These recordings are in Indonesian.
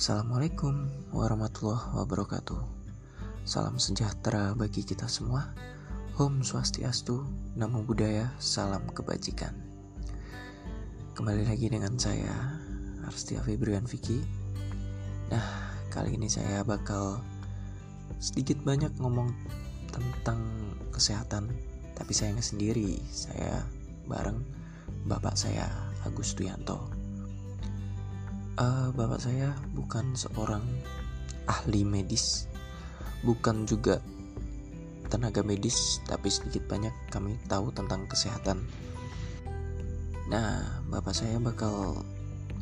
Assalamualaikum warahmatullahi wabarakatuh. Salam sejahtera bagi kita semua. Om Swastiastu, Namo Buddhaya, Salam Kebajikan. Kembali lagi dengan saya, Arstia Febrian Vicky. Nah, kali ini saya bakal sedikit banyak ngomong tentang kesehatan, tapi saya sendiri. Saya bareng bapak saya, Agus Tuyanto uh, bapak saya bukan seorang ahli medis, bukan juga tenaga medis, tapi sedikit banyak kami tahu tentang kesehatan. Nah, bapak saya bakal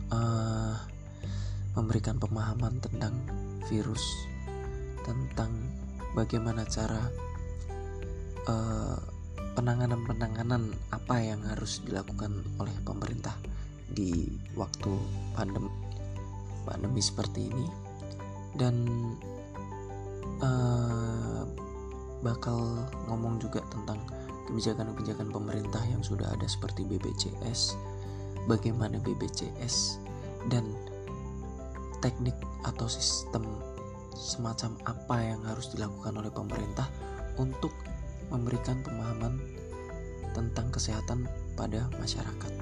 uh, memberikan pemahaman tentang virus, tentang bagaimana cara uh, penanganan-penanganan apa yang harus dilakukan oleh pemerintah di waktu pandemi pandemi seperti ini dan uh, bakal ngomong juga tentang kebijakan-kebijakan pemerintah yang sudah ada seperti BPJS, bagaimana BPJS dan teknik atau sistem semacam apa yang harus dilakukan oleh pemerintah untuk memberikan pemahaman tentang kesehatan pada masyarakat.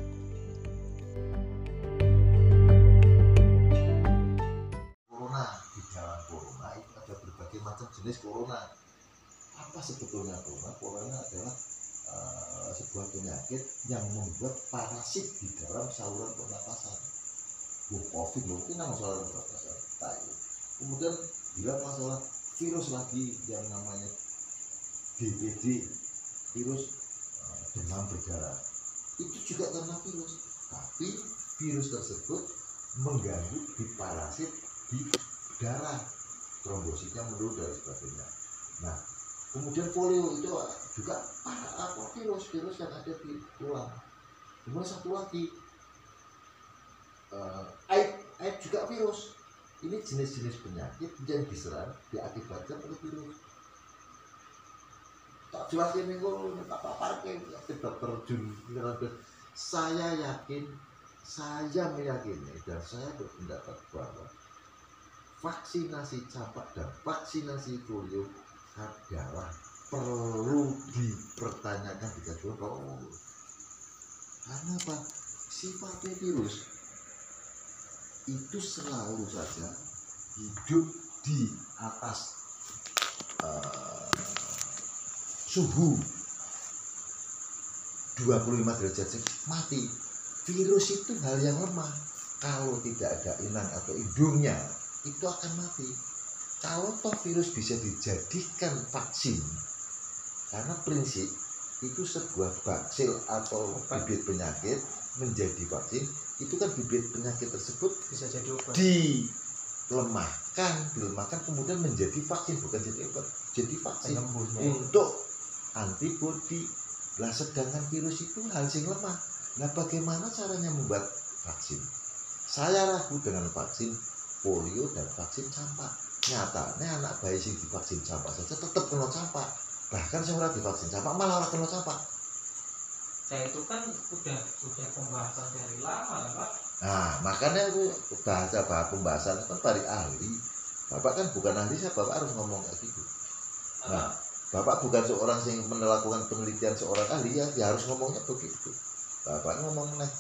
Jenis corona. Apa sebetulnya corona? Corona adalah uh, sebuah penyakit yang membuat parasit di dalam saluran pernapasan. Wah, covid loh ini nama saluran pernapasan. Tahu kemudian bila masalah virus lagi yang namanya DBD virus uh, demam berdarah itu juga karena virus. Tapi virus tersebut mengganggu di parasit di darah trombositnya menurun dan sebagainya. Nah kemudian polio itu juga apa? Virus virus yang ada di tulang. Kemudian satu lagi uh, AIDS, AIDS juga virus. Ini jenis-jenis penyakit yang diserang diakibatkan oleh virus. Tak jelas ini kok tak apa tidak terjun saya yakin saya meyakini dan saya berpendapat bahwa vaksinasi campak dan vaksinasi polio adalah perlu dipertanyakan di oh, karena apa? Sifatnya virus itu selalu saja hidup di atas uh, suhu 25 derajat mati. Virus itu hal yang lemah. Kalau tidak ada inang atau hidungnya itu akan mati. Kalau toh virus bisa dijadikan vaksin karena prinsip itu sebuah baksil atau bibit penyakit menjadi vaksin itu kan bibit penyakit tersebut bisa jadi obat. dilemahkan dilemahkan kemudian menjadi vaksin bukan jadi obat jadi vaksin. Untuk antibodi. Lah sedangkan virus itu hal yang lemah. Nah bagaimana caranya membuat vaksin? Saya ragu dengan vaksin polio dan vaksin campak. Nyatanya anak bayi sing divaksin campak saja tetap kena campak. Bahkan saya divaksin campak malah orang kena campak. Saya itu kan udah udah pembahasan dari lama pak. Nah makanya aku bahasa bahas pembahasan kan dari ahli. Bapak kan bukan ahli saya bapak harus ngomong kayak gitu. Nah bapak bukan seorang yang melakukan penelitian seorang ahli ya, ya harus ngomongnya begitu. Bapak ngomong nih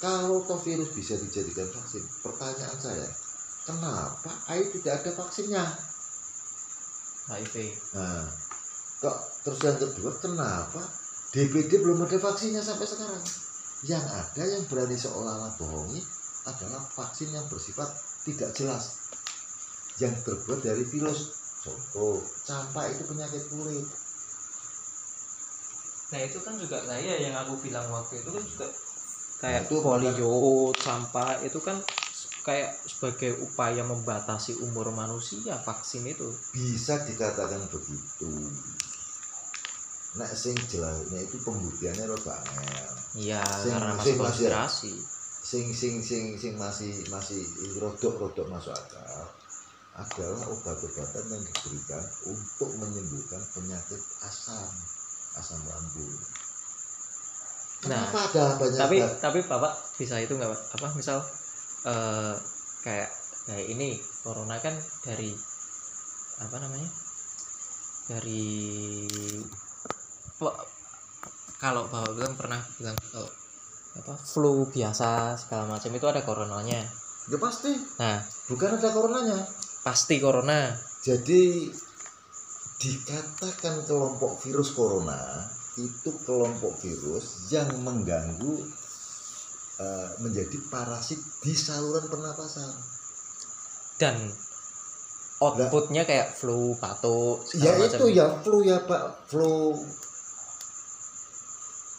kalau toh virus bisa dijadikan vaksin? Pertanyaan saya kenapa? AI tidak ada vaksinnya. HIV nah kok terus yang kedua kenapa DBD belum ada vaksinnya sampai sekarang? Yang ada yang berani seolah-olah bohongi adalah vaksin yang bersifat tidak jelas. Yang terbuat dari virus. Contoh campak itu penyakit kulit. Nah itu kan juga saya yang aku bilang waktu itu kan juga kayak nah, polio campak itu kan kayak sebagai upaya membatasi umur manusia vaksin itu. Bisa dikatakan begitu. Nek sing jelasnya itu pembuktiannya rada angel. Iya karena masih konspirasi. Sing sing sing sing masih masih rodok-rodok masuk akal adalah obat-obatan yang diberikan untuk menyembuhkan penyakit asam asam lambung. Kenapa nah, ada banyak tapi tapi bapak bisa itu nggak apa misal uh, kayak kayak ini corona kan dari apa namanya dari kalau bapak bilang pernah bilang kalau apa flu biasa segala macam itu ada coronanya. Ya pasti. Nah. Bukan ada coronanya. Pasti corona. Jadi dikatakan kelompok virus corona itu kelompok virus yang mengganggu eh, menjadi parasit di saluran pernapasan. Dan outputnya kayak flu batuk ya itu macam. ya flu ya pak. Flu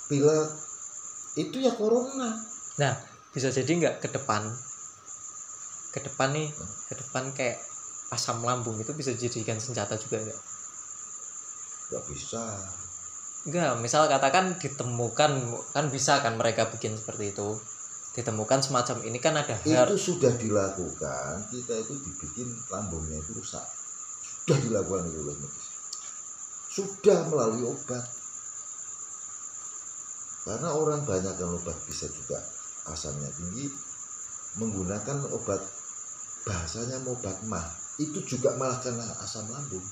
pilek. Itu ya corona. Bisa jadi nggak ke depan? Ke depan nih ke depan kayak asam lambung itu bisa dijadikan senjata juga nggak? Nggak bisa Enggak, misal katakan ditemukan kan bisa kan mereka bikin seperti itu. Ditemukan semacam ini kan ada itu herd. sudah dilakukan kita itu dibikin lambungnya itu rusak sudah dilakukan itu oleh medis sudah melalui obat karena orang banyak yang obat bisa juga asamnya tinggi menggunakan obat bahasanya obat mah itu juga malah kena asam lambung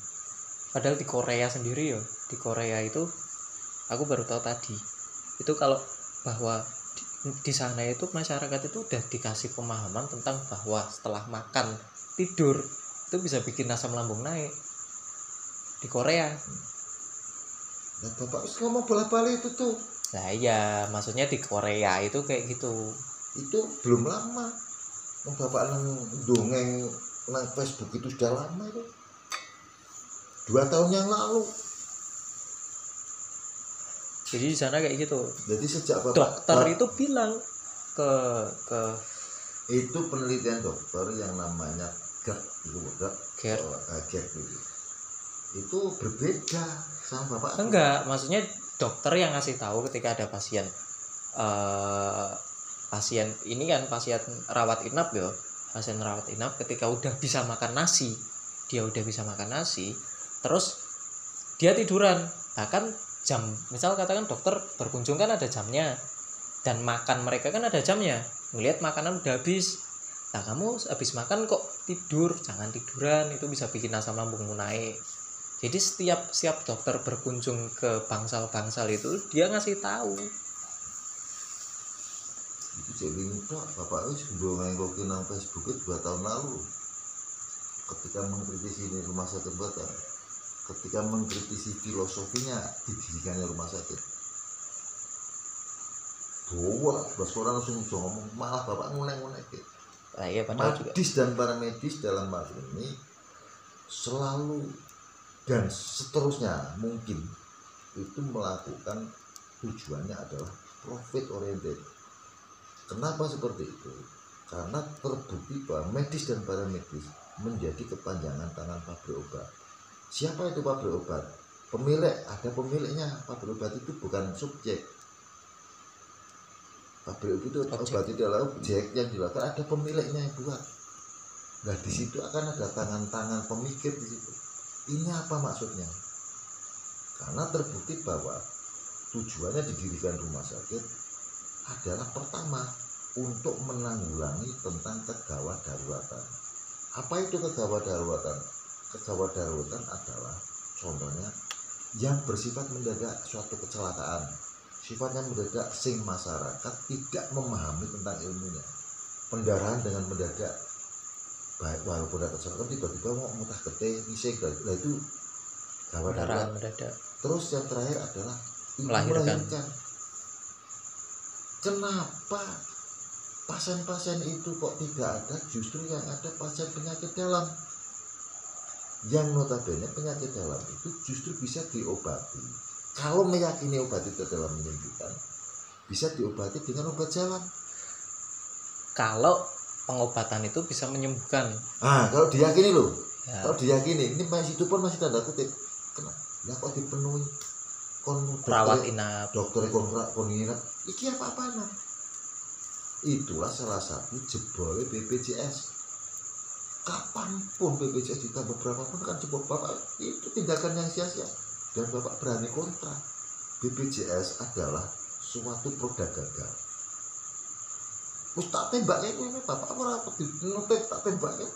Padahal di Korea sendiri ya, di Korea itu aku baru tahu tadi. Itu kalau bahwa di, di sana itu masyarakat itu udah dikasih pemahaman tentang bahwa setelah makan tidur itu bisa bikin asam lambung naik. Di Korea. nah bapak ngomong bola balik itu tuh Nah iya, maksudnya di Korea itu kayak gitu. itu belum lama bapak nang dongeng nang Facebook itu sudah lama itu dua tahun yang lalu Jadi di sana kayak gitu. jadi sejak bapak Dokter itu bilang ke ke itu penelitian dokter yang namanya GERD itu GERD. Ger oh, eh, GERD itu. Itu berbeda sama bapak enggak maksudnya dokter yang ngasih tahu ketika ada pasien eh pasien ini kan pasien rawat inap ya pasien rawat inap ketika udah bisa makan nasi dia udah bisa makan nasi terus dia tiduran. Bahkan jam. Misal katakan dokter berkunjung kan ada jamnya dan makan mereka kan ada jamnya. Ngelihat makanan udah habis. Nah kamu habis makan kok tidur? Jangan tiduran itu bisa bikin asam lambungmu naik. Jadi setiap setiap dokter berkunjung ke bangsal-bangsal itu dia ngasih tahu. Jadi itu bapak itu sebelum nengokin nang Facebook dua tahun lalu. Ketika mengkritisi rumah sakit buatan ketika mengkritisi filosofinya didirikannya rumah sakit dua belas orang langsung ngomong malah bapak ngunek-ngunek nah iya juga medis dan para medis dalam hal ini selalu dan seterusnya mungkin itu melakukan tujuannya adalah profit oriented. Kenapa seperti itu? Karena terbukti bahwa medis dan para medis menjadi kepanjangan tangan pabrik obat. Siapa itu pabrik obat? Pemilik, ada pemiliknya. Pabrik obat itu bukan subjek. Pabrik itu Objek. obat itu adalah objek yang dilakukan ada pemiliknya yang buat. Nah di situ akan ada tangan-tangan pemikir di situ. Ini apa maksudnya? Karena terbukti bahwa tujuannya didirikan rumah sakit adalah pertama untuk menanggulangi tentang kegawat daruratan. Apa itu kegawat daruratan? Kegawat daruratan adalah contohnya yang bersifat mendadak suatu kecelakaan. Sifatnya mendadak sing masyarakat tidak memahami tentang ilmunya. Pendarahan dengan mendadak baik walaupun ada kecelakaan tiba-tiba mau muntah getih ngising nah itu gawat darurat mendadak Terus yang terakhir adalah Melahirkan. melahirkan. Kenapa pasien-pasien itu kok tidak ada? Justru yang ada pasien penyakit dalam. Yang notabene penyakit dalam itu justru bisa diobati. Kalau meyakini obat itu adalah menyembuhkan, bisa diobati dengan obat jalan. kalau pengobatan itu bisa menyembuhkan Ah, kalau diyakini loh, ya, kalau diyakini, ini masih itu pun masih tanda kutip. Kenapa? Kok dipenuhi kon rawat dokter- inap dokter kon kon nginep iki apa apaan itulah salah satu jebol BPJS kapan pun BPJS ditambah berapa pun kan jebol bapak itu tindakan yang sia-sia. Dan bapak berani kontra. BPJS adalah suatu produk gagal. Wis tak tembak ya ini bapak ora apa dinutip tak tembak ya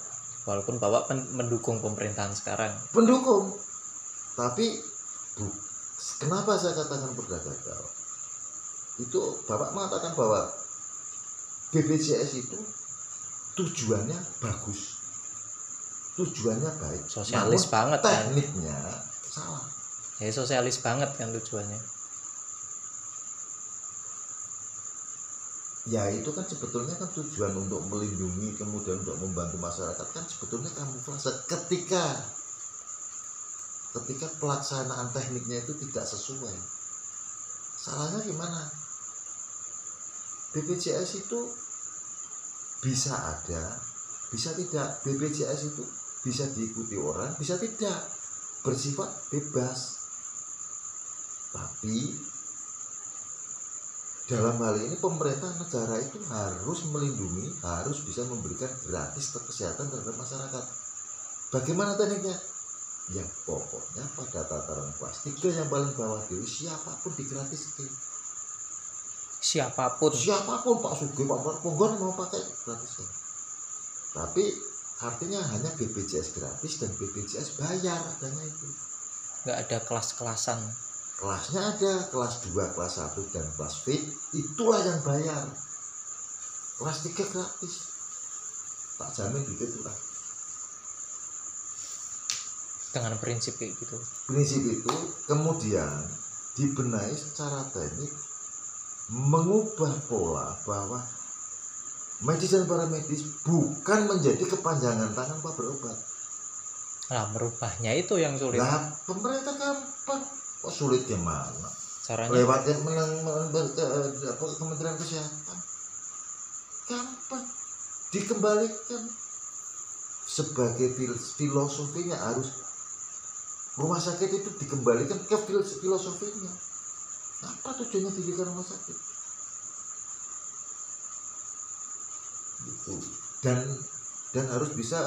walaupun bapak mendukung pemerintahan sekarang. Pendukung. Tapi bu, kenapa saya katakan perda gagal? Itu bapak mengatakan bahwa BPJS itu tujuannya bagus tujuannya baik sosialis Namun banget kan? tekniknya salah. Ya sosialis banget kan tujuannya. Ya itu kan sebetulnya kan tujuan untuk melindungi kemudian untuk membantu masyarakat kan sebetulnya kamuflase. Ketika ketika pelaksanaan tekniknya itu tidak sesuai salahnya gimana? BPJS itu bisa ada bisa tidak? BPJS itu bisa diikuti orang bisa tidak bersifat bebas tapi dalam hal ini pemerintah negara itu harus melindungi, harus bisa memberikan gratis kesehatan terhadap masyarakat. Bagaimana tekniknya? Ya pokoknya pada tataran kelas tiga yang paling bawah dulu siapa pun digratiskan. siapa pun Siapa pun Pak Sugeng, Pak Marponggon mau pakai gratiskan. Tapi artinya hanya BPJS gratis dan BPJS bayar adanya itu. nggak ada kelas-kelasan. Kelasnya ada kelas 2, kelas 1 dan kelas V itulah yang bayar. Kelas 3 gratis. Tak jamin gitu itulah dengan prinsip kayak gitu. Prinsip itu kemudian dibenahi secara teknik mengubah pola bahwa medis dan paramedis bukan menjadi kepanjangan tangan Pak berobat. Lah merubahnya itu yang sulit. Lah pemerintah gampang. Kok sulit gimana caranya? Lewat yang menang, menang ke, apa, Kementerian Kesehatan. Gampang. Dikembalikan. Sebagai fil- filosofinya harus rumah sakit itu dikembalikan ke fil- filosofinya. Apa tujuannya didirikan rumah sakit gitu. Dan dan harus bisa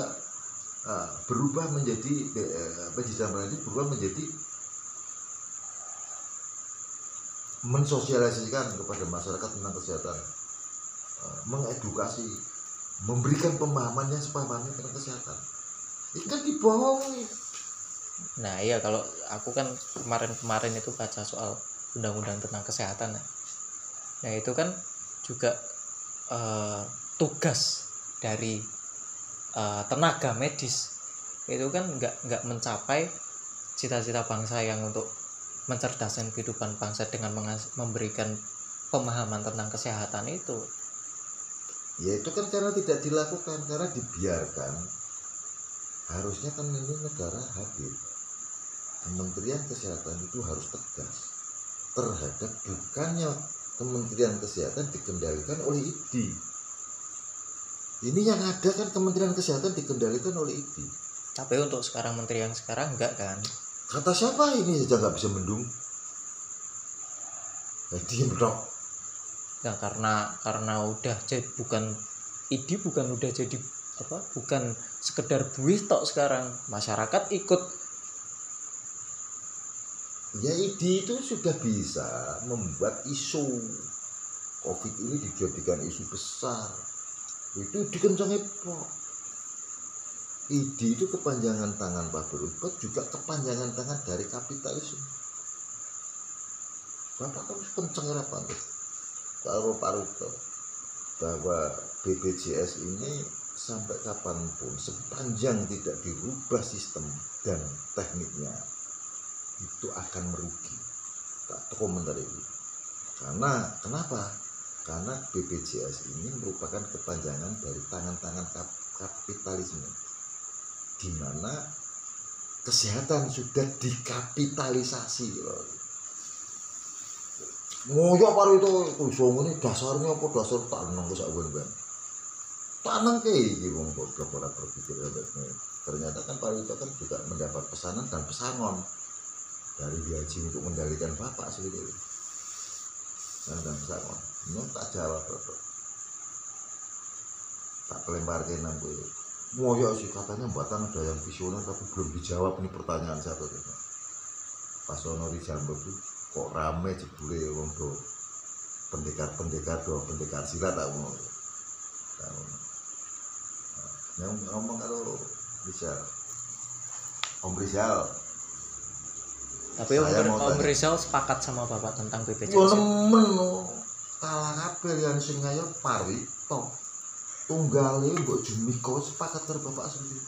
uh, berubah menjadi uh, pendidikan itu berubah menjadi mensosialisasikan kepada masyarakat tentang kesehatan. Eh, mengedukasi memberikan pemahaman yang sepahami tentang kesehatan. Ini kan dibohongi. Nah iya kalau aku kan kemarin-kemarin itu baca soal undang-undang tentang kesehatan ya. nah itu kan juga eh, tugas dari eh, tenaga medis. Itu kan nggak nggak mencapai cita-cita bangsa yang untuk mencerdaskan kehidupan bangsa dengan memberikan pemahaman tentang kesehatan itu. Ya itu kan karena tidak dilakukan karena dibiarkan. Harusnya kan ini negara hadir. Kementerian Kesehatan itu harus tegas terhadap bukannya Kementerian Kesehatan dikendalikan oleh ID ini yang ada kan Kementerian Kesehatan dikendalikan oleh ID tapi untuk sekarang menteri yang sekarang enggak kan? Kata siapa ini? Saja nggak bisa mendung. Ya diem dong. Ya karena karena udah jadi bukan ID bukan udah jadi apa bukan sekedar buih tok sekarang. Masyarakat ikut. Ya ID itu sudah bisa membuat isu. COVID ini dijadikan isu besar itu dikencangi kok. ID itu kepanjangan tangan Pak Berobat juga kepanjangan tangan dari kapitalisme. Bapak kan kenceng apa nih kalau Pak Ruto bahwa BPJS ini sampai kapan pun sepanjang tidak dirubah sistem dan tekniknya itu akan merugi. Tak komentar itu karena kenapa karena BPJS ini merupakan kepanjangan dari tangan-tangan kap- kapitalisme di mana kesehatan sudah dikapitalisasi loh. Ngoyo paru itu usung ini dasarnya apa dasar tanang ke sakwen ben. Tanang ke iki wong goblok ora berpikir. Ternyata kan paru itu kan juga mendapat pesanan dan pesangon dari Haji untuk mengendalikan bapak. Dan dan pesangon. Ini tak jawab bapak. Tak pelempar ke nang gue. Ngoyo sih katanya buatan ada yang visioner tapi belum dijawab ini pertanyaan saya tuh. Pas ono di Jambu tuh kok rame jebule wong do pendekar-pendekar do pendekar silat tak ngono. tahun Nah, yang ngomong kalau bisa Om Rizal Tapi Om, mau Om. Rizal sepakat sama Bapak tentang BPJS. Ya? nemen kalah kabeh yang sing ayo Parito tunggale mbok Jumiko sepakat karo bapak sendiri.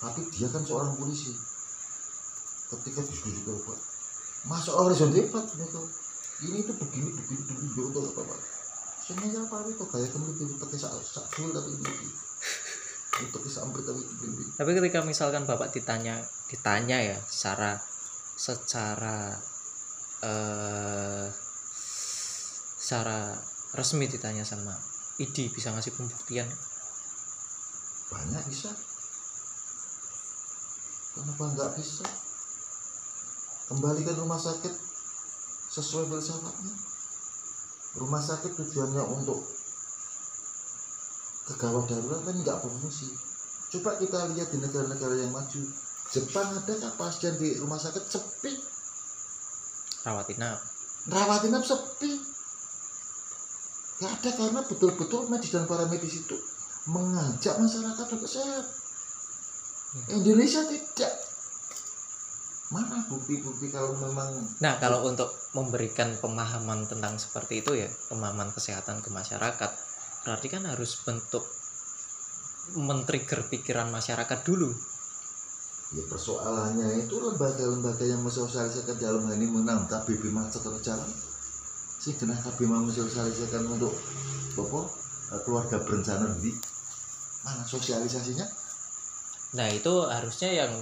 Tapi dia kan seorang polisi. Ketika diskusi ke bapak masuk horizon hebat Jumiko ini tuh begini begini begini begini untuk apa pak sing ayo Parito kayak kamu itu tapi sak sak tapi begini untuk sampai tapi begini Tapi ketika misalkan Bapak ditanya ditanya ya secara secara eh secara resmi ditanya sama ID bisa ngasih pembuktian? Banyak bisa. Kenapa nggak bisa? Kembalikan rumah sakit sesuai filsafatnya. Rumah sakit tujuannya untuk kegawat darurat kan nggak berfungsi. Coba kita lihat di negara-negara yang maju. Jepang ada nggak pasien di rumah sakit? Sepi. Rawat inap. rawat inap sepi nggak ada karena betul-betul medis dan para medis itu mengajak masyarakat untuk sehat. Indonesia tidak. Mana bukti-bukti kalau memang Nah, kalau untuk memberikan pemahaman tentang seperti itu ya, pemahaman kesehatan ke masyarakat, berarti kan harus bentuk men-trigger pikiran masyarakat dulu. ya persoalannya itu lembaga-lembaga yang mensosialisasikan dalam hal ini menang KBB macet terus jalan sih kena KB mau mensosialisasikan untuk apa keluarga berencana di mana sosialisasinya Nah, itu harusnya yang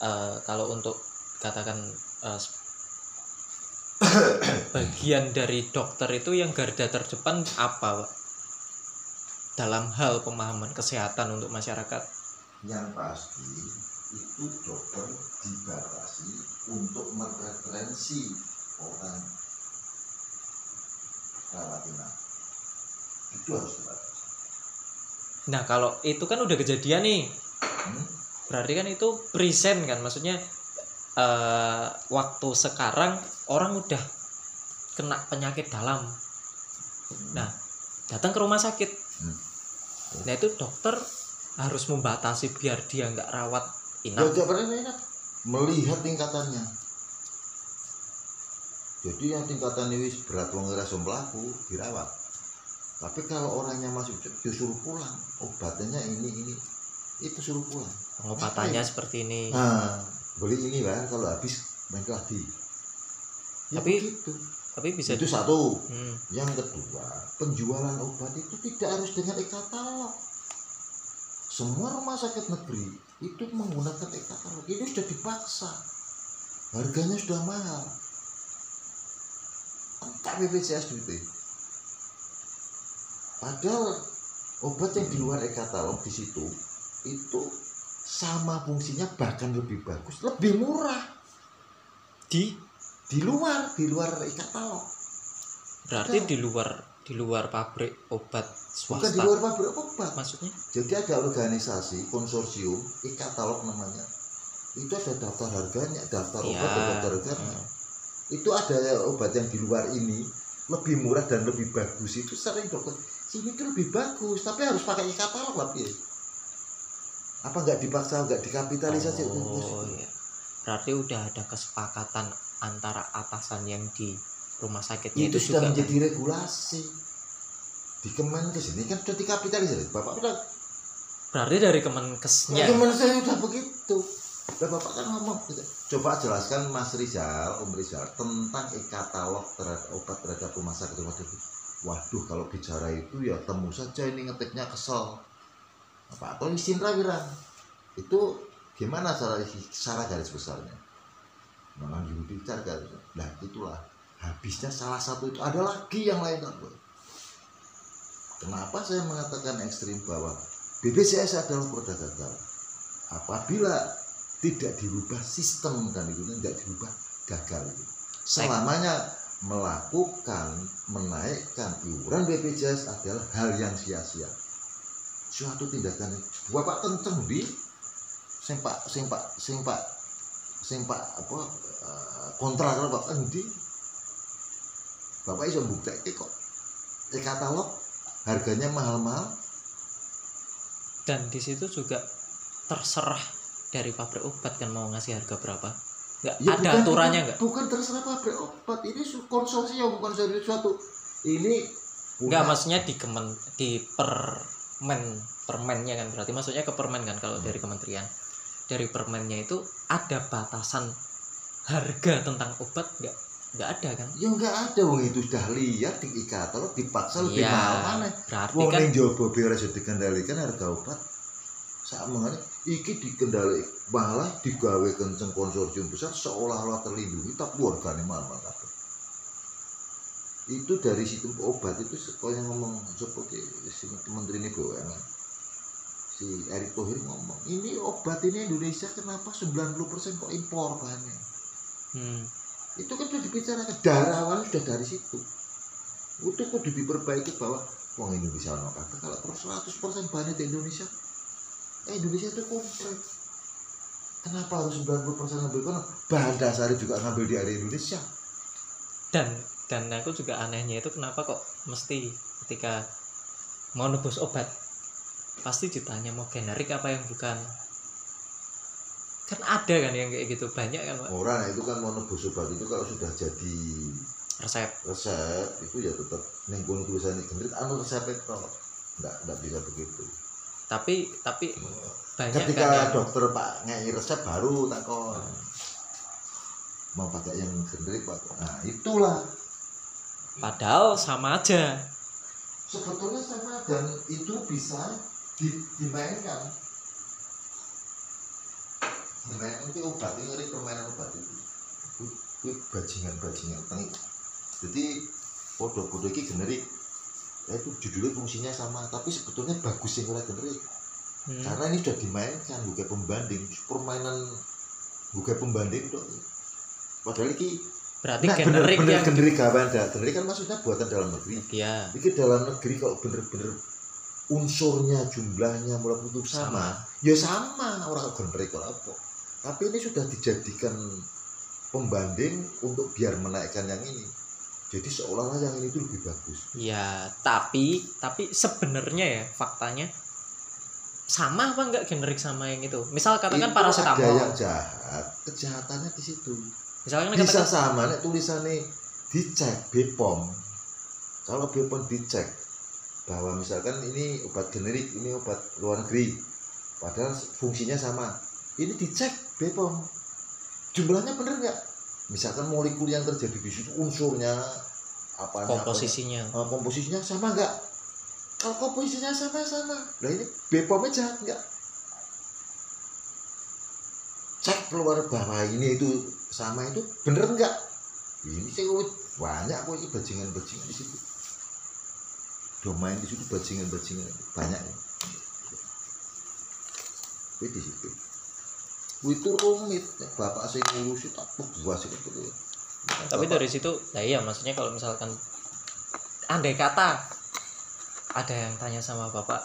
eh, kalau untuk katakan eh, bagian dari dokter itu yang garda terdepan apa, Pak? Dalam hal pemahaman kesehatan untuk masyarakat. yang pasti itu dokter dibatasi untuk mereferensi orang rawat inap itu harus dibatasi Nah, kalau itu kan udah kejadian nih. Hmm? Berarti kan itu present kan, maksudnya eh, waktu sekarang orang udah kena penyakit dalam. Nah, datang ke rumah sakit. Hmm. Nah, itu dokter harus membatasi biar dia nggak rawat Ya, inap. enak melihat tingkatannya jadi yang tingkatannya wis berat wong ora iso mlaku dirawat. Tapi kalau orangnya masih ya suruh pulang. Obatnya ini ini. Itu suruh pulang. Pengobatannya seperti ini. nah beli ini kan kalau habis main lagi. Ya Tapi- begitu. Tapi bisa itu satu. Hmm. yang kedua penjualan obat itu tidak harus dengan e-katalog. Semua rumah sakit negeri itu menggunakan e-katalog. Ini sudah dipaksa. Harganya sudah mahal entah BPJS duitnya padahal obat yang di luar e-katalog di situ itu sama fungsinya bahkan lebih bagus lebih murah di di luar di luar e-katalog berarti di luar di luar pabrik obat bukan di swasta. luar pabrik obat Maksudnya? Jadi ada organisasi konsorsium, e-katalog namanya. Itu ada daftar harganya, daftar obat Iya. dan daftar harganya. Hmm. Itu ada obat yang di luar ini lebih murah dan lebih bagus. Itu sering dokter, sini itu lebih bagus, tapi harus pakai e-katalog lah Pi. Apa nggak dipaksa, nggak dikapitalisasi? Oh, iya. Berarti udah ada kesepakatan antara atasan yang di rumah sakitnya itu itu, sudah juga kan? menjadi regulasi. Di Kemenkes ini kan sudah dikapitalisasi. Bapak udah berarti dari Ya. Kemenkesnya Gimana saya udah begitu? Lah bapak kan ngomong gitu. Coba jelaskan Mas Rizal, Om Rizal tentang e-katalog terhadap obat terhadap rumah sakit rumah sakit. Waduh, kalau bicara itu ya temu saja ini ngetiknya kesel. Apa atau isin Wirang. Itu gimana cara cara garis besarnya? Memang Yudi cara garis. Nah, itulah habisnya salah satu itu ada lagi yang lain Boy. Kenapa saya mengatakan ekstrim bahwa BPJS adalah produk gagal apabila tidak dirubah sistem dan itu tidak dirubah gagal itu. Selamanya melakukan menaikkan iuran BPJS adalah hal yang sia-sia. Suatu tindakan bapak kenceng di sing pak sing pak sing pak sing pak apa eh, kontra kalau bapak endi. Bapak iso bukti kok. E katalog harganya mahal-mahal. Dan di situ juga terserah dari pabrik obat kan mau ngasih harga berapa? Nggak Ya, ada bukan- aturannya bukan- nggak? bukan terserah pabrik obat. Ini konsorsium bukan konsorsium suatu ini nggak maksudnya di kemen di permen permennya kan berarti. Maksudnya ke permen kan kalau dari kementerian. Dari permennya itu ada batasan harga tentang obat nggak? Nggak ada kan? Ya nggak ada. Wong itu sudah lihat di ikator dipaksa lebih Iya, mahal mana? berarti wong kan jowo biar iso dikendalikan harga obat mengane iki dikendali malah digawe kenceng konsorsium besar seolah-olah terlindungi tapi wargane mahal kabeh. Itu dari situ obat itu kau yang ngomong seperti si menteri ini BUMN si Erick Thohir ngomong ini obat ini Indonesia kenapa 90% kok impor bahannya? Hmm, itu kan sudah dibicarakan darah awal sudah dari situ. Itu kudu diperbaiki bahwa uang Indonesia ono kabeh kalau terus 100% bahannya di Indonesia eh Indonesia itu komplit. Kenapa harus 90% ngambil kono? Bahan dasarnya juga ngambil di area Indonesia. Dan dan aku juga anehnya itu kenapa kok mesti ketika mau nebus obat pasti ditanya mau generik apa yang bukan? Kan ada kan yang kayak gitu banyak kan Pak, orang itu kan mau nebus obat itu kalau sudah jadi resep. resep itu ya tetap neng kono tulisannya generik anu resep itu enggak enggak bisa begitu tapi tapi banyak ketika kan yang, dokter pak ngei resep baru takon mau pakai yang generik pak. Nah itulah. Padahal sama aja. Sebetulnya sama dan itu bisa di- dimainkan. Dimainkan itu obat ini ngeri permainan obat itu. Itu- bajingan bajingan ini jadi podo-podo ini generik ya itu judulnya fungsinya sama tapi sebetulnya bagus yang oleh generik Hmm, karena ini sudah dimainkan bukan pembanding. Permainan bukan pembanding dong. Padahal ini berarti nah, bener generik bener yang generik kawan dah generik kan maksudnya buatan dalam negeri. Ya ini dalam negeri kalau bener-bener unsurnya jumlahnya mulai untuk sama, ya sama orang generik kalau apa. Tapi ini sudah dijadikan pembanding untuk biar menaikkan yang ini jadi seolah-olah yang ini itu lebih bagus. Ya tapi tapi sebenarnya ya faktanya sama apa enggak generik sama yang itu? Misal katakan Itu ada paracetamol yang jahat kejahatannya di situ. Misalkan bisa katakan sama nek tulisannya dicek Bepom kalau Bepom dicek bahwa misalkan ini obat generik ini obat luar negeri padahal fungsinya sama. Ini dicek Bepom jumlahnya bener nggak misalkan molekul yang terjadi di situ unsurnya apa komposisinya. komposisinya sama nggak? Kalau komposisinya sama sama. Nah ini Bepomnya jahat nggak? Cek keluar bahwa ini itu sama itu bener nggak? Ini sih wih, banyak kok ini bajingan bajingan di situ. Domain di situ bajingan bajingan banyak. Ya. Di situ itu rumit bapak saya ngurusi tak sih gitu tapi dari situ nah iya maksudnya kalau misalkan andai kata ada yang tanya sama bapak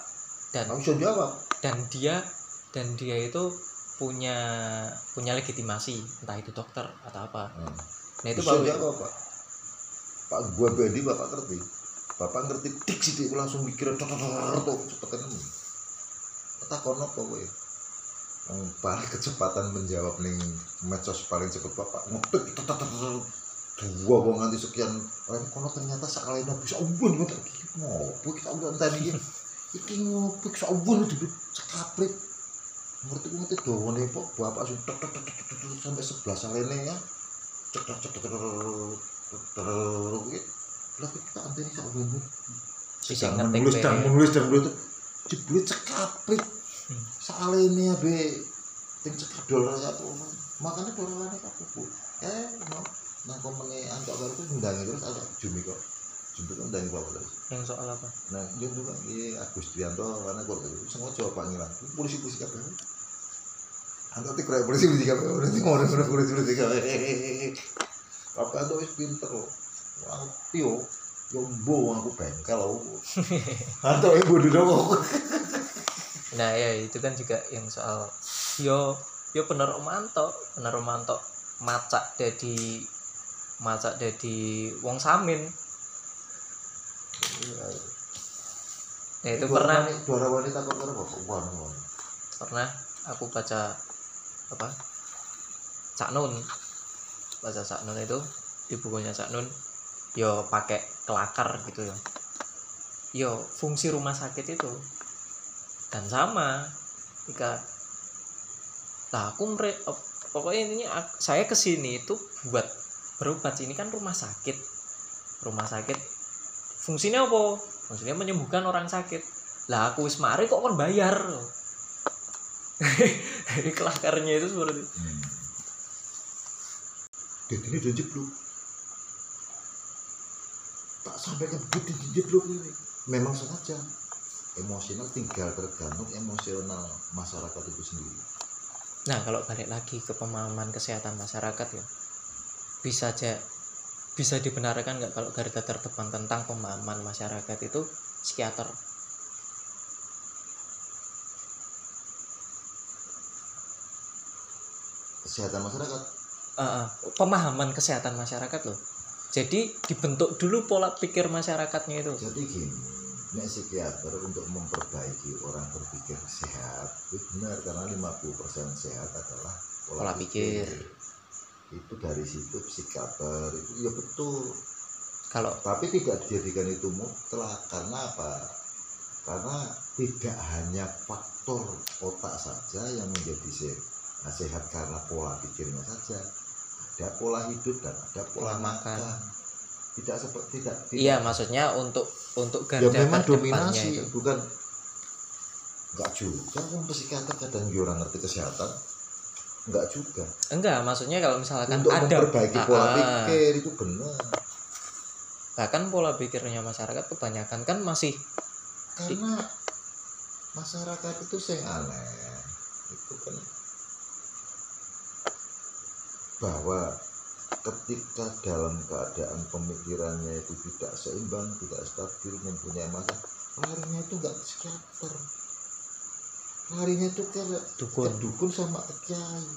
dan bisa jawab dan dia dan dia itu punya punya legitimasi entah itu dokter atau apa Hmm. nah itu bisa baru jawab pak pak gua bedi bapak ngerti bapak ngerti dik dia langsung mikir tuh cepet ini kata kono apa gue paling kecepatan menjawab nih medsos paling cepet bapak ngetik dua wong nganti sekian orang kono ternyata sakalnya bisa ubun gue tak ngopo kita udah tadi iki ngopo saubun di sekaprit ngerti gue ngerti dawane kok bapak langsung tek tek tek tek sampai sebelah salene ya cek cek cek cek cek lah kita anteni saubun Bisa sedang ngetik menulis dan menulis dan menulis jebule cekaprit Hmm. salene abe ting cekedol ya tuh makanya dorone kabeh eh no nang komene antok karo kuwi ndangi terus ada jumi kok jumi kok ndangi bapak terus yang soal apa Nah, dia juga ini Agus Trianto karena kok sengaja panggilan polisi polisi kabeh. Antar tik rek polisi polisi kabeh. Nanti ngono ngono polisi polisi kabeh. Apa itu wis pinter loh. Aku Yombo aku bengkel aku. Antar ibu dulu nah ya itu kan juga yang soal yo yo bener romanto bener romanto macak jadi macak jadi wong samin. Ya itu pernah. dua wanita wan. pernah aku baca apa Cak Nun. Baca Cak Nun itu di bukunya Cak Nun yo pakai kelakar gitu ya. Yo fungsi rumah sakit itu dan sama jika nah aku op- pokoknya ak- saya ke sini itu buat berobat ini kan rumah sakit rumah sakit fungsinya apa fungsinya menyembuhkan orang sakit lah aku wis mari kok kon bayar kelakarnya itu seperti. Dan ini udah jeblok. Tak sampai ke begitu jeblok ini. Memang sengaja. Emosional tinggal tergantung emosional masyarakat itu sendiri. Nah, kalau balik lagi ke pemahaman kesehatan masyarakat ya, bisa aja bisa dibenarkan nggak kalau garda terdepan tentang pemahaman masyarakat itu psikiater. Kesehatan masyarakat eh, pemahaman kesehatan masyarakat loh. Jadi dibentuk dulu pola pikir masyarakatnya itu. jadi gini nek psikiater untuk memperbaiki orang berpikir sehat itu benar karena 50% sehat adalah pola, Pola pikir. itu dari situ psikiater itu ya betul Kalau tapi tidak dijadikan itu mutlak karena apa karena tidak hanya faktor otak saja yang menjadi se- nah, sehat karena pola pikirnya saja ada pola hidup dan ada pola, Pola makan. makan. Tidak seperti tidak, tidak. Iya maksudnya untuk untuk ya garda memang terdepannya dominasi itu. bukan. Enggak juga kan psikiater kadang dia orang ngerti kesehatan. Enggak juga. Enggak, maksudnya kalau misalkan untuk ada. memperbaiki pola Ah, ah. pikir itu benar. Bahkan pola pikirnya masyarakat kebanyakan kan masih karena masyarakat itu yang aneh itu kan. Bahwa ketika dalam keadaan pemikirannya itu tidak seimbang, tidak stabil, mempunyai masalah, larinya itu enggak ke psikiater, larinya itu ke dukun. ke dukun sama ke kiai.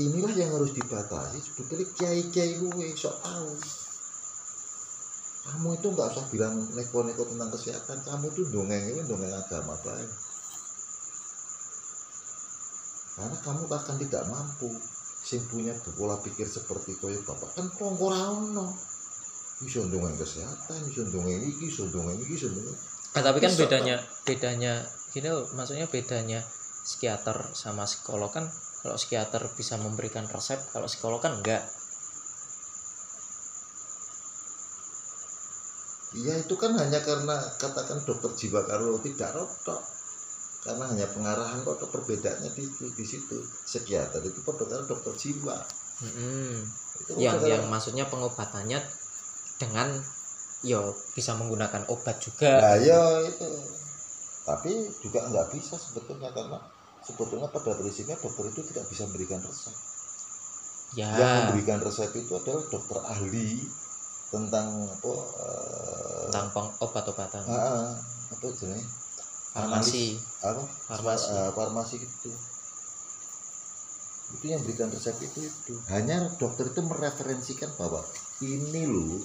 Inilah yang harus dibatasi. Sebetulnya kiai-kiai gue sok tahu. Kamu itu nggak usah bilang neko-neko tentang kesehatan. Kamu itu dongeng ini dongeng agama baik. Karena kamu akan tidak mampu. Sing punya pola pikir seperti koyo bapak kan kongko ora ono. Iso dongeng kesehatan, iso dongeng iki, iso dongeng iki, iso. Nah, tapi kan bedanya bedanya gini loh, maksudnya bedanya psikiater sama psikolog kan kalau psikiater bisa memberikan resep, kalau psikolog kan enggak. Iya itu kan hanya karena katakan dokter jiwa kalau tidak rotok karena hanya pengarahan kok perbedaannya di, di situ psikiater itu karo dokter jiwa Mm-mm. itu Yang yang maksudnya pengobatannya dengan yo bisa menggunakan obat juga. Nah, ya itu. Tapi juga nggak bisa sebetulnya karena sebetulnya pada prinsipnya dokter itu tidak bisa memberikan resep. Yang Ya, memberikan resep itu adalah dokter ahli tentang apa eh, tentang obat-obatan. apa jenis Farmasi. apa Farmasi. Eh, farmasi itu itu yang berikan resep itu itu hanya dokter itu mereferensikan bahwa ini loh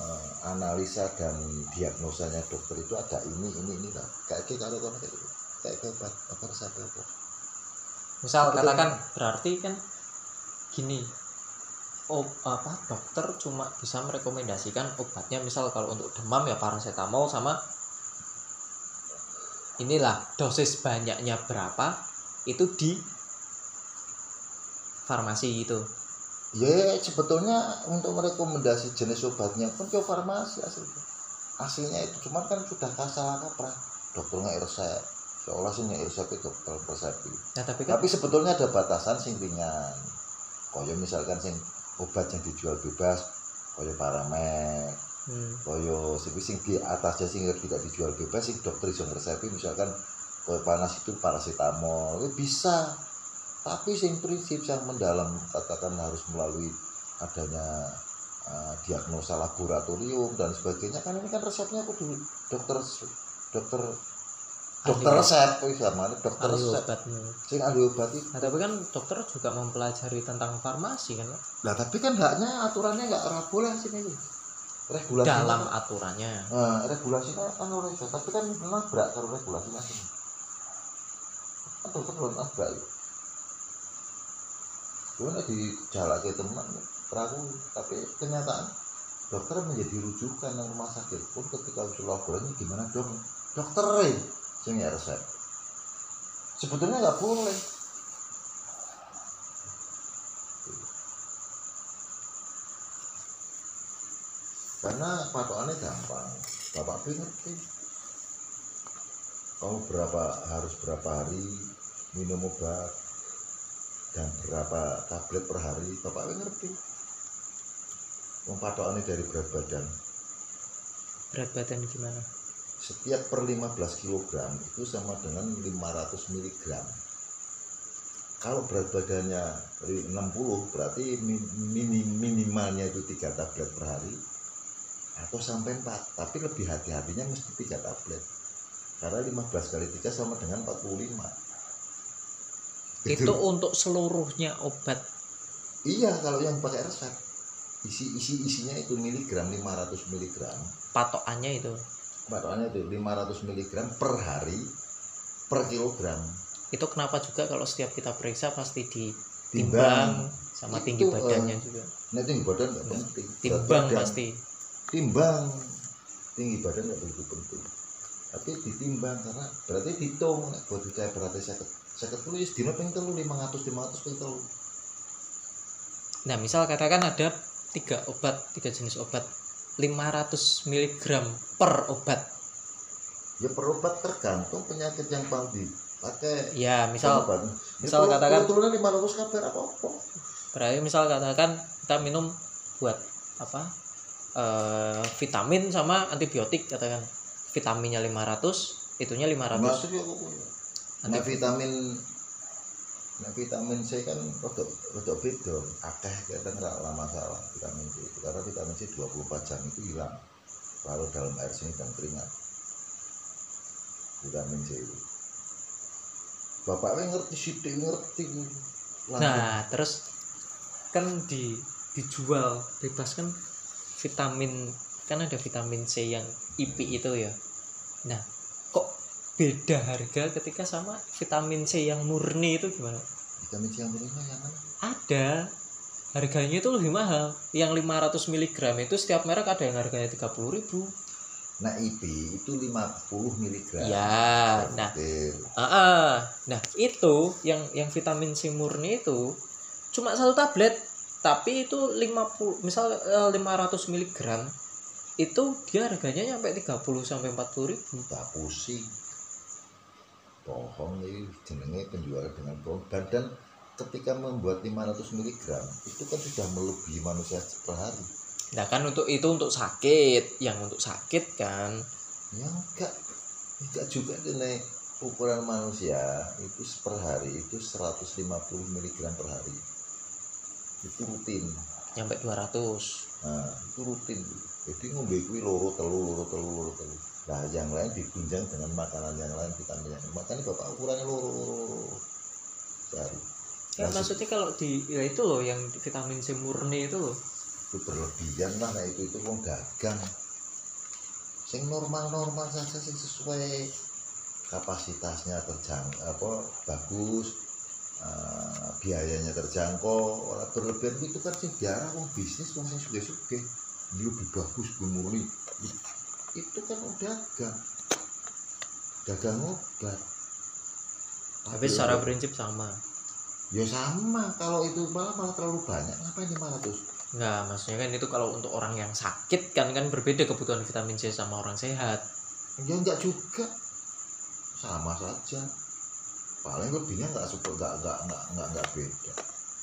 eh, analisa dan diagnosanya dokter itu ada ini ini ini lah kayak kalau kamu kayak kayak obat apa resep apa Misal Betul. katakan berarti kan gini. Oh, apa dokter cuma bisa merekomendasikan obatnya misal kalau untuk demam ya paracetamol sama inilah dosis banyaknya berapa? Itu di farmasi itu. ya sebetulnya untuk merekomendasi jenis obatnya pun ke farmasi aslinya aslinya itu cuman kan sudah salah kaprah. Dokter nggak resep. Seolah sih nggak resep itu dokter resep Nah, tapi kan tapi sebetulnya ada batasan sing ringan. Koyo misalkan sing obat yang dijual bebas koyo paramek hmm, koyo sing sing di atasnya sing tidak dijual bebas sing dokter iso ngresepi misalkan koyo panas itu paracetamol itu bisa tapi sing prinsip yang mendalam katakan harus melalui adanya uh, diagnosa laboratorium dan sebagainya kan ini kan resepnya kudu dokter dokter dokter Ahli. resep wis sama dokter ahli resep obatnya. sing ahli obat itu Nah, tapi kan dokter juga mempelajari tentang farmasi kan. Nah tapi kan haknya aturannya nggak boleh sini itu. Regulasi. Dalam aturannya. Nah, regulasinya kan ora iso, tapi kan nabrak karo regulasi masing. Kan dokter belum nabrak. Gue nek dijalake teman perahu, tapi kenyataan dokter menjadi rujukan nang rumah sakit pun ketika usul laboratorium gimana dong dokter sing ya resep. Sebetulnya nggak boleh karena patokannya gampang. Bapak B ngerti. Kamu berapa harus berapa hari minum obat dan berapa tablet per hari bapak B ngerti. Patokannya dari berat badan. Berat badan gimana? Setiap per 15 kg itu sama dengan 500 mg kalau berat badannya 60 berarti mi- mini- minimalnya itu 3 tablet per hari atau sampai 4 tapi lebih hati-hatinya mesti 3 tablet. Karena 15 kali 3 sama dengan 45 itu untuk seluruhnya obat. Iya kalau yang pakai resep. Isi isi isinya itu miligram 500 miligram. Patokannya itu. Patokannya itu 500 miligram per hari per kilogram. Itu kenapa juga kalau setiap kita periksa pasti ditimbang timbang. sama Itu, tinggi badannya eh, juga. nah tinggi badan nggak penting. Berat timbang pasti timbang. Tinggi badan nggak begitu penting. Tapi ditimbang karena berarti dihitung nek buat saya berarti saya saya tulis dino ping telu 500 500 ping telu. Nah misal katakan ada tiga obat tiga jenis obat 500 mg per obat. Ya per obat tergantung penyakit yang paling dipakai. Ya misal obat. Misal katakan- turunnya 500 kabar apa apa berarti misal katakan kita minum buat apa eh, vitamin sama antibiotik katakan. Vitaminnya 500 itunya 500 masuk ya kok nah vitamin nah vitamin C kan rodok rodok beda. Akeh kita nggak lama masalah vitamin C itu karena vitamin C 24 jam itu hilang. Kalau dalam air seni dan keringat. Vitamin C itu. Bapaknya ngerti sidik ngerti. Nah terus kan di dijual bebas kan vitamin kan ada vitamin C yang IP itu ya. Nah kok beda harga ketika sama vitamin C yang murni itu gimana? Vitamin C yang berlima yang mana? Ada. Harganya itu lebih mahal. Yang 500 mg itu setiap merek ada yang harganya 30.000 ribu. Nah IP itu 50 mg ya nah ah, ah. nah itu yang yang vitamin C murni itu cuma satu tablet tapi itu 50 misal eh, 500 mg itu dia harganya sampai 30 sampai 40 ribu. Tak pusing. Bohong ini jenenge penjual dengan bohong. Dan, dan ketika membuat 500 mg itu kan sudah melebihi manusia per hari. Nah kan untuk itu untuk sakit. Yang untuk sakit kan. Ya enggak. Enggak juga nih ukuran manusia. Itu per hari itu 150 mg per hari itu rutin. Sampai 200 nah itu rutin. Jadi ngombe kuwi loro telu loro telu loro telu. Nah yang lain ditunjang dengan makanan yang lain vitamin yang lain. makanya bapak ukurannya loro loro sehari. Ya, Nah, maksudnya kalau di ya itu loh yang vitamin C murni itu loh. Itu berlebihan lah nah itu itu wong dagang. Sing normal normal saja sing sesuai kapasitasnya terjang apa bagus eh, biayanya terjangkau orang berlebihan. Itu kan sing diarah wong bisnis wong sing suge suge lebih bagus gue murni. Itu kan dagang. Dagang obat. Tapi secara prinsip sama. Ya sama. Kalau itu malah malah terlalu banyak. Ngapain 500 Enggak, maksudnya kan itu kalau untuk orang yang sakit kan kan berbeda kebutuhan vitamin C sama orang sehat. ya enggak juga. Sama saja paling lebihnya enggak super enggak enggak enggak enggak, enggak beda.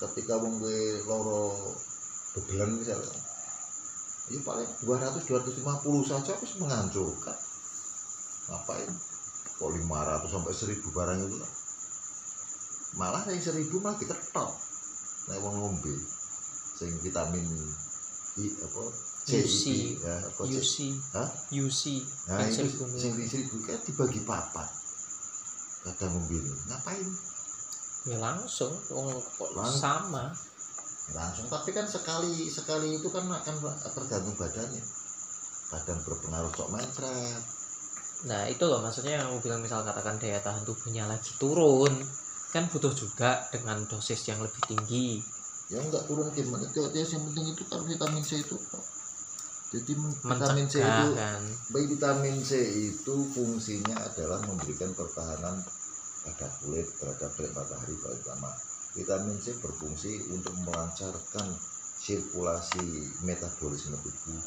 Ketika wong gue loro bebelan misalnya ya paling 200 250 saja harus menghancurkan. Ngapain? Kok 500 sampai 1000 barang itu lah. Malah yang 1000 malah diketok. Nah wong ngombe sing vitamin I apa? C UC. Ya apa C? UC, Hah? UC, Nah, yang itu sing di seribu kan dibagi papat. Kadang mobil ngapain? ya langsung, wong kok Lang- sama. Langsung tapi kan sekali sekali itu kan akan tergantung badannya. kadang berpengaruh sok metret nah itu loh maksudnya yang aku bilang misal katakan daya tahan tubuhnya lagi turun kan butuh juga dengan dosis yang lebih tinggi ya enggak turun gimana itu ya, yang penting itu kan vitamin C itu. Jadi vitamin C itu baik vitamin C itu fungsinya adalah memberikan pertahanan pada kulit terhadap terik matahari terutama vitamin C berfungsi untuk melancarkan sirkulasi metabolisme tubuh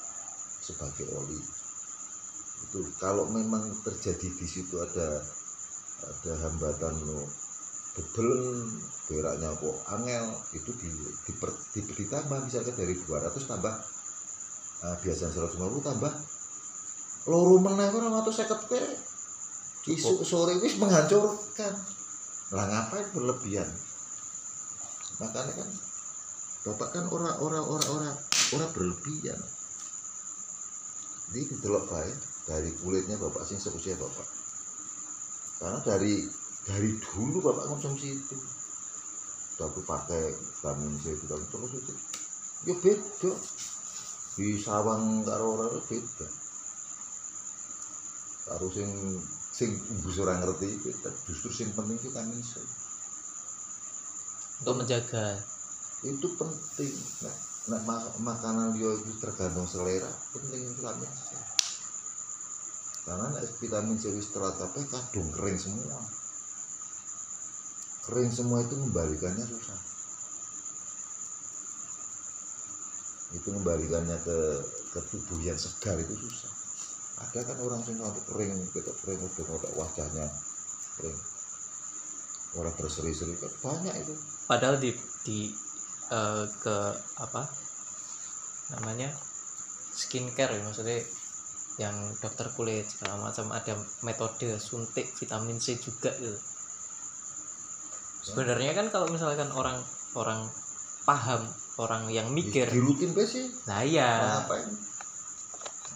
sebagai oli. Itu kalau memang terjadi di situ ada ada hambatan lo bebelen beraknya kok angel itu di, diper, di, ditambah misalnya dari 200 tambah uh, biasanya 150 tambah. Loro meneh ora 150 ke isu sore wis menghancurkan. Lah ngapain berlebihan? Makanya kan bapak kan ora ora ora ora ora berlebihan. Jadi delok bae dari kulitnya bapak sing seusia bapak. Karena dari dari dulu bapak konsumsi itu. Tapi pakai vitamin C vitamin terus itu. Ya beda di sawang karo ora beda. Karo sing sing mbus ora ngerti beda justru sing penting vitamin C untuk menjaga. Itu penting. Nah, nah ma- makanan dia itu tergantung selera penting vitamin C karena nek vitamin C wis kabeh kadung kering semua. Kering semua itu membalikannya susah itu membalikannya ke ke tubuh yang segar itu susah. Ada kan orang sing sampai kering kita kering udah udah wajahnya kering. Orang berseri-seri kan banyak itu. Padahal di di eh, ke apa namanya skincare ya maksudnya yang dokter kulit segala macam ada metode suntik vitamin C juga gitu. Sebenarnya kan kalau misalkan orang orang paham orang yang mikir. di rutin sih. Nah iya. Ngapain?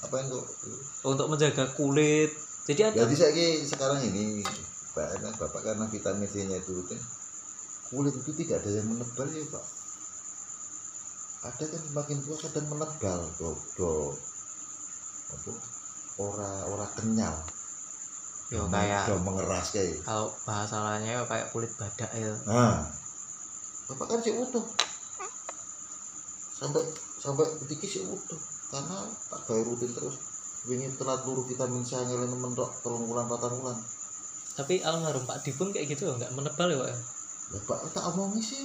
Ngapain kok? Untuk menjaga kulit. Jadi ada jadi saya sekarang ini karena bapak karena vitamin C nya itu rutin kulit itu tidak ada yang menebal ya pak. Ada kan semakin tua kadang menebal do do apa? Ora ora kenyal. Yo kayak do mengeras kayak. kalau bahasa lainnya yo kayak kulit badak ya. Nah. Bapak kan sih utuh sampai sampai ketika sih utuh karena tak gawe rutin terus. Wingi telat luru vitamin C ngelen mentok telung bulan patang bulan. Tapi almarhum Pak Dipun kayak gitu loh, nggak menebal ya Pak? Ya? Bapak tak omongi sih.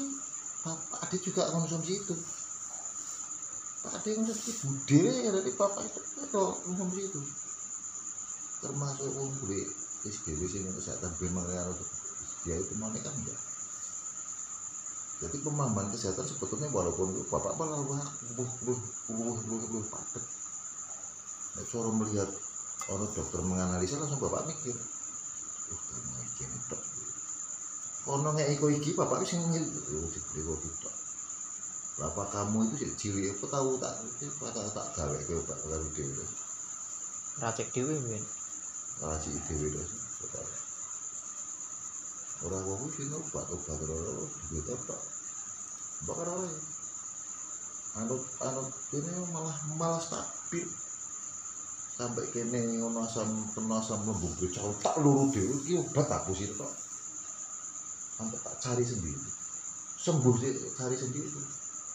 Bapak Ade juga konsumsi itu. Pak Ade konsumsi bude ya dari Bapak itu itu konsumsi itu. Termasuk wong wis dhewe sing kesehatan memang ya dia itu mana kan enggak jadi pemahaman kesehatan sebetulnya walaupun bapak malah wah buh buh buh buh buh padet nek cara melihat orang dokter menganalisa langsung bapak mikir oh ternyata ini tok. Ono nek iko iki bapak wis ngil oh dibeli kok gitu Lapa kamu itu sih ciri apa tahu tak tak tak, gawe ke pak karo dhewe Racik dewe mungkin. raci dhewe lho ora kok sih obat obat ora gitu tok bakar ora ya. anut anut ini malah malah stabil. Sampai kene ono asam kena asam lembut becak tak luru dhewe iki obat aku sih tok sampai tak cari sendiri. Sembuh sih cari sendiri.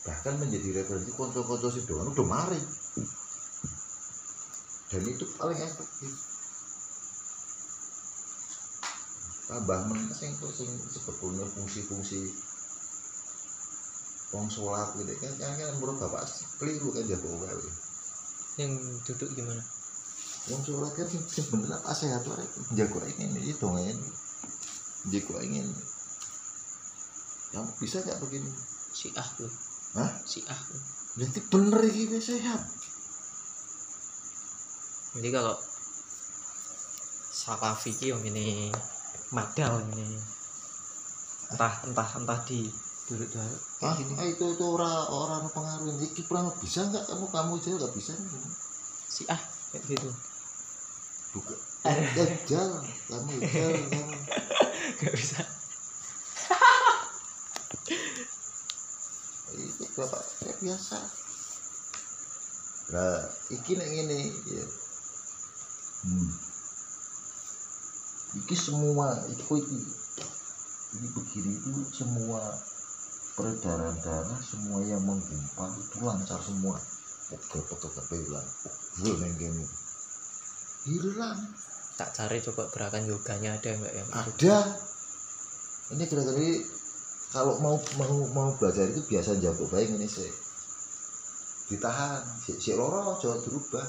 Bahkan menjadi referensi konco-konco si doang udah mari. Dan itu paling efektif tambah meneh sing sing sebetulnya fungsi-fungsi wong sholat gitu kan kan, kan menurut bapak keliru kan jago wae Yang duduk gimana? wong sholat kan sing bener apa sehat wae jago ingin itu ini jago ingin yang bisa gak begini Si ah tuh. Hah? Si ah tuh. berarti bener ini sehat Jadi kalau Salafi ki yang ini madal ini. Entah entah entah di duduk duduk ah, ah, itu itu orang orang pengaruh ini pernah bisa nggak? Kamu kamu aja nggak bisa. Si ah kayak gitu. Buka. Dajjal kamu Dajjal kamu. Nggak bisa. Itu bapak saya biasa. Lah iki nek ngene ya. Hmm. Iki semua itu iki. Ini begini itu semua peredaran dana semua yang menggumpal itu lancar semua. Tapi hilang. Pegel yang gini hilang. Tak cari coba gerakan yoganya ada nggak yang itu? ada. Ini kira-kira kalau mau mau mau belajar itu biasa jatuh baik ini sih. Ditahan. Si, si loro jangan berubah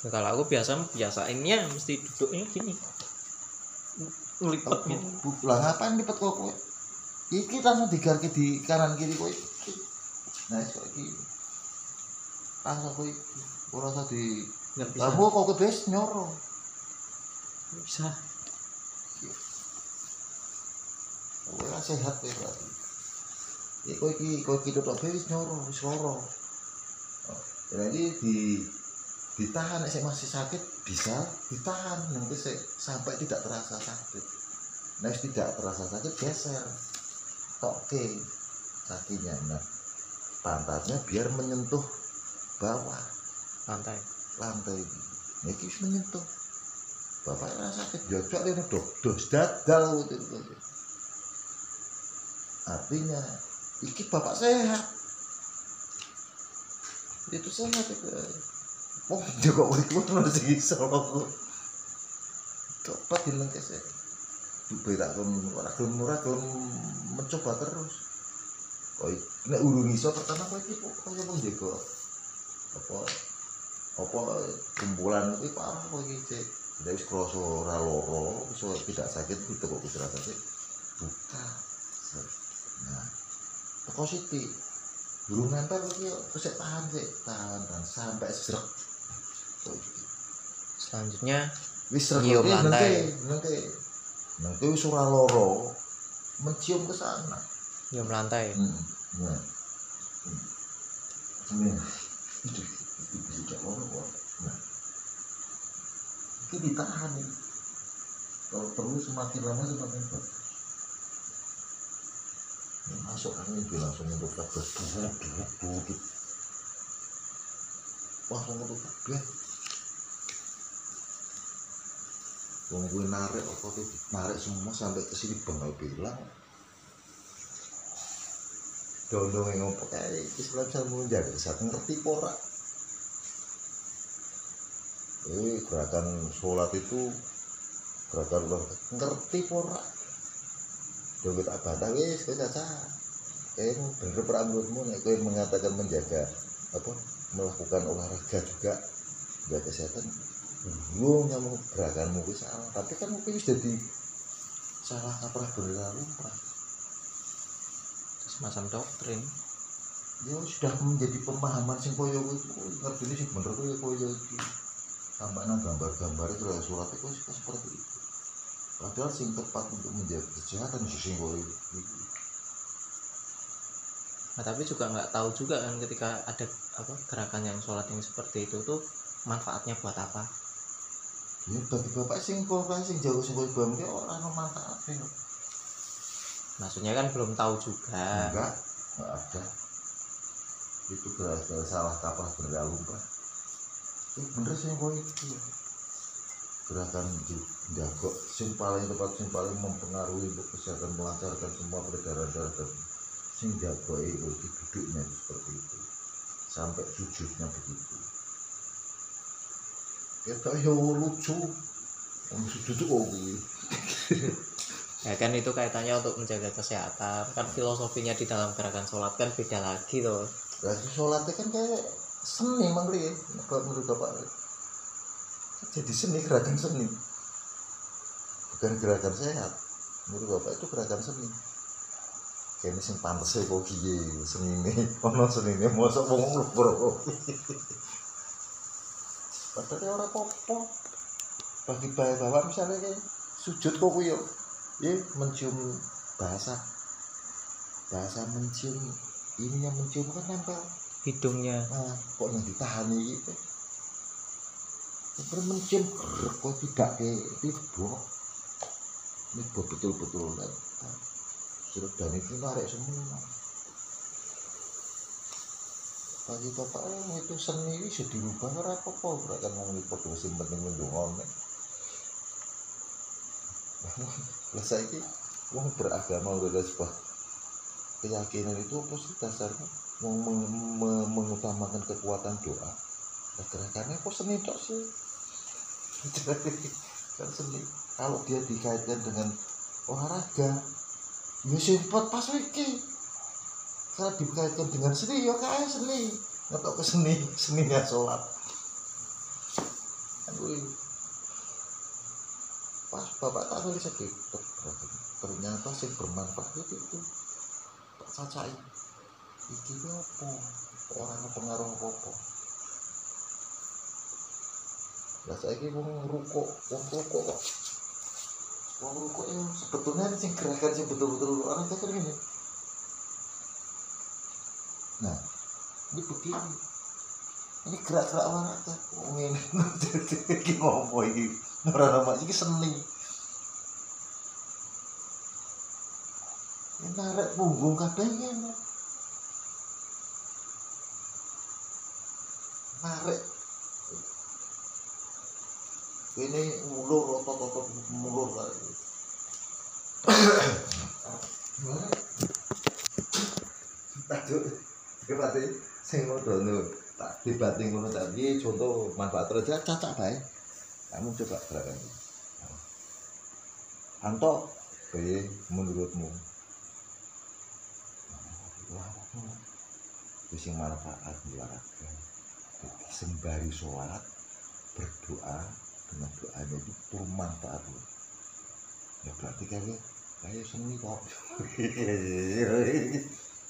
Ya, kalau aku biasa biasainnya mesti duduknya gini ngelipet gitu. lah ngapain lipet kok kowe? Iki langsung digarke di kanan kiri kowe. Nah kok iki. Langsung kowe ora usah di kamu kok ke bes nyoro bisa. Kowe ora sehat kowe berarti. Iki kowe iki kowe iki tok wis nyoro wis loro Oh, jadi di ditahan sik masih sakit bisa ditahan. Nanti sik sampai tidak terasa sakit. Wis tidak terasa sakit geser. Toke kakinya nah pantatnya biar menyentuh bawah. Lantai. Lantai ini. Ini menyentuh. Bapak rasa sakit jajak ini dok dos dadal. Artinya iki bapak sehat. Itu sehat itu oh dia kok wali keluar harus bisa coba bilang ke saya beda kan ora gelem ora gelem mencoba terus kok nek urung iso pertama kowe iki kok kaya menjaga apa apa kumpulan itu parah kok iki cek tidak wis krasa ora tidak sakit itu kok wis ora sakit buka nah teko sithik burung nempel terus sik tahan sik tahan sampai Kok iki. Selanjutnya wis Nyium lantai. nanti nanti wis ora loro mencium ke sana nyium lantai Hmm. Nah. Hmm. Nah. Ini ditahan ini. Kalau perlu semakin lama semakin bagus. Masuk angin dia langsung untuk kabel. Langsung untuk kabel. Wong gue narik apa tuh narik semua sampai ke sini bangau bilang dondo yang ngopo kayak Islam bisa menjaga satu ngerti pora eh gerakan sholat itu gerakan luar ngerti pora do kita bantah wis kowe caca kayak bener perambutmu nek kowe mengatakan menjaga apa melakukan olahraga juga jaga kesehatan lu nyamuk gerakanmu itu salah tapi kan mungkin jadi salah kaprah berlalu semacam doktrin. Ya sudah menjadi pemahaman sing koyo kuwi ngerti sing bener koyo koyo iki. Tambah nang gambar-gambar itu surat itu seperti itu. Padahal sing tepat untuk menjaga kesehatan sing koyo iki. Nah, tapi juga nggak tahu juga kan ketika ada apa gerakan yang sholat yang seperti itu tuh manfaatnya buat apa ya bagi bapak sing koyo sing jauh sing koyo bang ora ono manfaatnya maksudnya kan belum tahu juga. Enggak enggak ada. Itu gara-gara salah kaprah berlalu pak. Itu bener sih koyo itu gerakan jago sing paling tepat sing paling mempengaruhi untuk kesehatan melancarkan semua peredaran darah dan sing jago itu di duduknya seperti itu. Sampai sujudnya begitu ya lucu Om sujud itu kok gini ya kan itu kaitannya untuk menjaga kesehatan kan filosofinya di dalam gerakan sholat kan beda lagi tuh Lah sholatnya kan kayak seni emang ya, kalau menurut bapak. Jadi seni gerakan seni, bukan gerakan sehat. Menurut bapak itu gerakan seni. Kayak ini sing pantes ya kok kiye seni ini, ono seni ini mosok wong bro. Padahal orang popo. Bagi bapak bapak misalnya kayak sujud kok kuyo, ya mencium bahasa, bahasa mencium. Ini yang mencium kan nempel. Hidungnya. Nah, kok yang ditahan gitu Sebenarnya mencium kok tidak ke tiba. Ini betul-betul sudah dan itu narik semua bagi bapak eh, itu seni ini sudah dirubah ora apa-apa. Ora kan wong iki padha sing penting ndongone lah saiki wong beragama udah sebuah keyakinan itu apa sih dasarnya? Mau meng- me- mengutamakan kekuatan doa. Nah, gerakannya kok seni tok sih? Kan seni. Kalau dia dikaitkan dengan olahraga ya sempat pas iki kalau dikaitkan dengan seni ya kayak seni. Ngetok ke seni seni nggak sholat. Kuwi. pas bapak tak nulis lagi ternyata sing bermanfaat itu itu. Tak cacai. Iki ki apa? Orang pengaruh apa? Lah saiki wong rukuk wong rukuk kok. Wong rukuk ya sebetulnya sing gerakan sing betul-betul orang kan ini nah. Ini begini. Ini gerak-gerak olahraga oh ini. Iki ngopo iki ora nama iki seni. Ini narik punggung kadang ini narik. Ini mulur otot-otot mulur lah Tajuk, berarti sing ngono tak dibanding ngono tadi contoh manfaat kerja cacak bae. Kamu coba gerakan. Anto bae menurutmu. Wis sing manfaat olahraga sembari sholat berdoa dengan doanya itu bermanfaat loh ya berarti kayak kayak seni kok